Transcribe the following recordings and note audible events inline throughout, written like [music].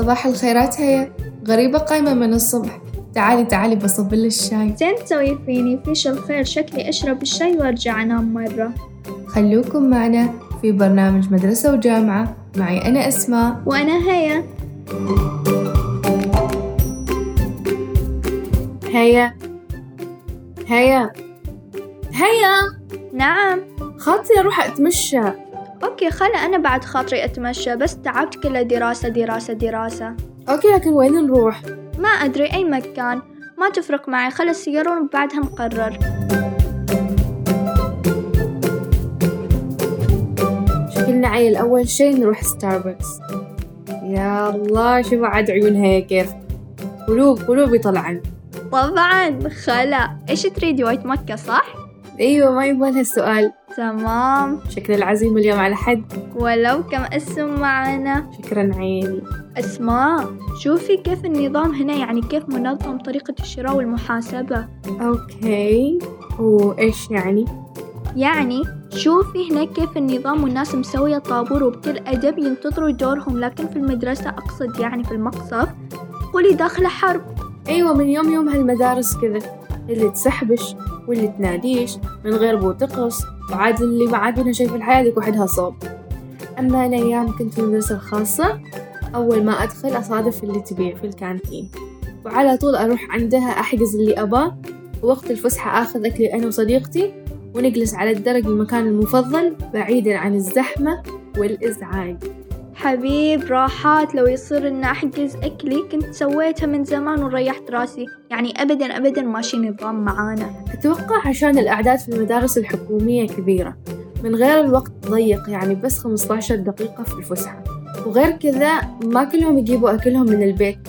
صباح الخيرات هيا غريبة قايمة من الصبح. تعالي تعالي بصب الشاي. زين تسوي فيني؟ فيش الخير شكلي أشرب الشاي وأرجع أنام مرة. خلوكم معنا في برنامج مدرسة وجامعة. معي أنا أسماء. وأنا هيا. هيا. هيا. هيا. نعم. خاطري أروح أتمشى. okay خلا أنا بعد خاطري أتمشى بس تعبت كلها دراسة دراسة دراسة. okay لكن وين نروح؟ ما أدري أي مكان. ما تفرق معي خلى السيارة وبعدها نقرر. شكلنا عيل أول شي نروح ستاربكس يا الله شوفوا عاد عيون هيا كيف قلوب قلوب يطلعن. طبعا خلا. إيش تريدي white mocha صح؟ أيوة ما يبغى هالسؤال تمام. شكل العزيمة اليوم على حد. ولو كم اسم معنا. شكرا عيني. أسماء. شوفي كيف النظام هنا يعني كيف منظم طريقة الشراء والمحاسبة. أوكي. وإيش يعني؟ يعني شوفي هنا كيف النظام والناس مسوية طابور وبكل أدب ينتظروا دورهم. لكن في المدرسة أقصد يعني في المقصف قولي داخلة حرب. أيوة من يوم يوم هالمدارس كذا. اللي تسحبش واللي تناديش من غير بوتقص. وعاد اللي ما عاد منها شي في الحياة ذيك وحدها صوب أما أنا أيام كنت في المدرسة الخاصة أول ما أدخل أصادف اللي تبيع في الكانتين. وعلى طول أروح عندها أحجز اللي أباه. ووقت الفسحة آخذ أكلي أنا وصديقتي ونجلس على الدرج المكان المفضل بعيدا عن الزحمة والإزعاج. حبيب راحات لو يصير إن أحجز أكلي كنت سويتها من زمان وريحت راسي. يعني أبدا أبدا ماشي نظام معانا. أتوقع عشان الأعداد في المدارس الحكومية كبيرة. من غير الوقت ضيق يعني بس 15 دقيقة في الفسحة. وغير كذا ما كلهم يجيبوا أكلهم من البيت.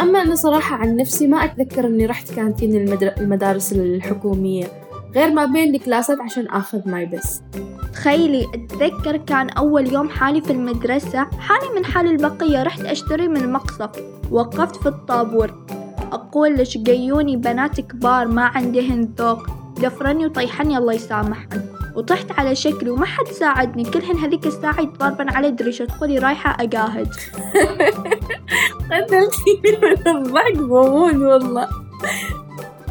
أما أنا صراحة عن نفسي ما أتذكر إني رحت كانتين. المدارس الحكومية. غير ما بين الكلاسات عشان آخذ ماي بس تخيلي أتذكر كان أول يوم حالي في المدرسة حالي من حال البقية رحت أشتري من المقصف وقفت في الطابور. أقول لش جيوني بنات كبار ما عندهن ذوق. دفرني وطيحني الله يسامحن. وطحت على شكلي وما حد ساعدني. كلهن هذيك الساعة يتضاربن على دريشة تقولي رايحة أجاهد. [laughs] قتلتيني من الضحك بموت والله.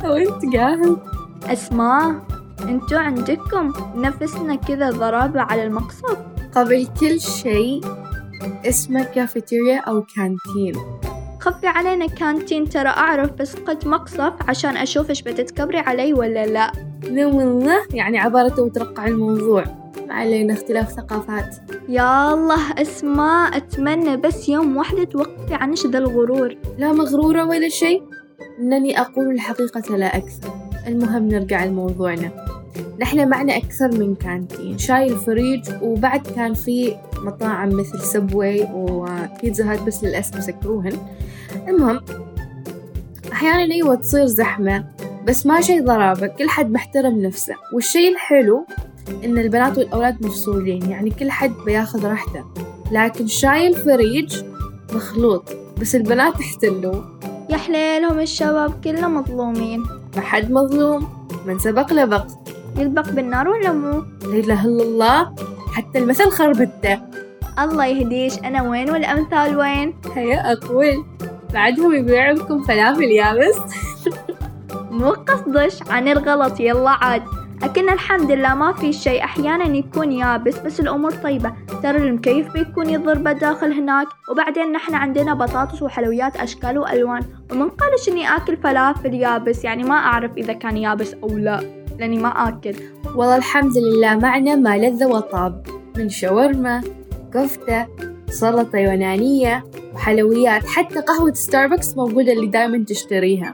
وانت قاهد؟ أسماء. انتو عندكم نفسنا كذا ضرابة على المقصف قبل كل شيء اسمه كافيتيريا أو canteen خفي علينا canteen ترى أعرف بس قد مقصف عشان أشوف إيش بتتكبري علي ولا لا. لا والله يعني عبارة وترقع الموضوع. ما علينا اختلاف ثقافات. يا الله أسماء أتمنى بس يوم واحدة توقفي عنش ذا الغرور. لا مغرورة ولا شيء. إنني أقول الحقيقة لا أكثر. المهم نرجع لموضوعنا. نحن معنا أكثر من canteen شاي الفريج وبعد كان في مطاعم مثل Subway و Pizza Hut بس للأسف سكروهن. المهم أحيانا أيوة تصير زحمة بس ما شي ضرابة كل حد محترم نفسه. والشي الحلو إن البنات والأولاد مفصولين يعني كل حد بياخذ راحته. لكن شاي الفريج مخلوط بس البنات احتلوا يا حليلهم الشباب كله مظلومين. ما حد مظلوم. من سبق لبق. يلبق بالنار ولا مو لا إله إلا الله. حتى المثل خربتة. الله يهديش. أنا وين والأمثال وين؟ هيا أقول. بعدهم يبيعوا لكم فلافل يابس. مو قصدش. عن الغلط. يلا عاد. لكن الحمد لله ما في شيء. أحيانا يكون يابس بس الأمور طيبة. ترى المكيف بيكون يضربه داخل هناك. وبعدين نحن عندنا بطاطس وحلويات أشكال وألوان. ومن قالش إني آكل فلافل يابس. يعني ما أعرف إذا كان يابس أو لا لأني ما آكل. والله الحمد لله معنا ما لذ وطاب من شاورما كفتة سلطة يونانية وحلويات. حتى قهوة ستاربكس موجودة اللي دايما تشتريها.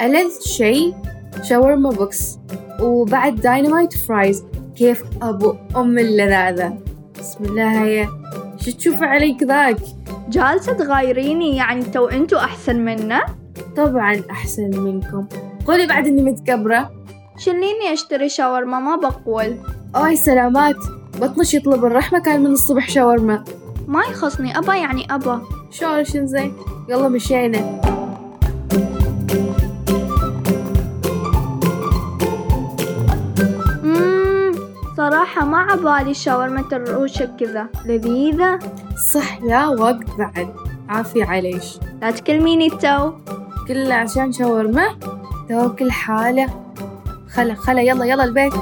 ألذ شي شاورما box. وبعد dynamite fries كيف أبو أم اللذاذة؟ بسم الله هيا. شو تشوف عليك ذاك؟ جالسة تغايريني يعني تو أنتو أحسن منا؟ طبعا أحسن منكم. قولي بعد إني متكبرة. شليني أشتري شاورما ما بقول. أوي سلامات. بطنش يطلب الرحمة كان من الصبح شاورما. ما يخصني أبا يعني أبا. شو زين يلا مشينا. صراحة ما عبالي شاورما الرؤوشة كذا. لذيذة. صح يا وقت بعد. عافية عليش. لا تكلميني تو. كله عشان شاورما. توكل حالة. خلا خلا يلا يلا البيت.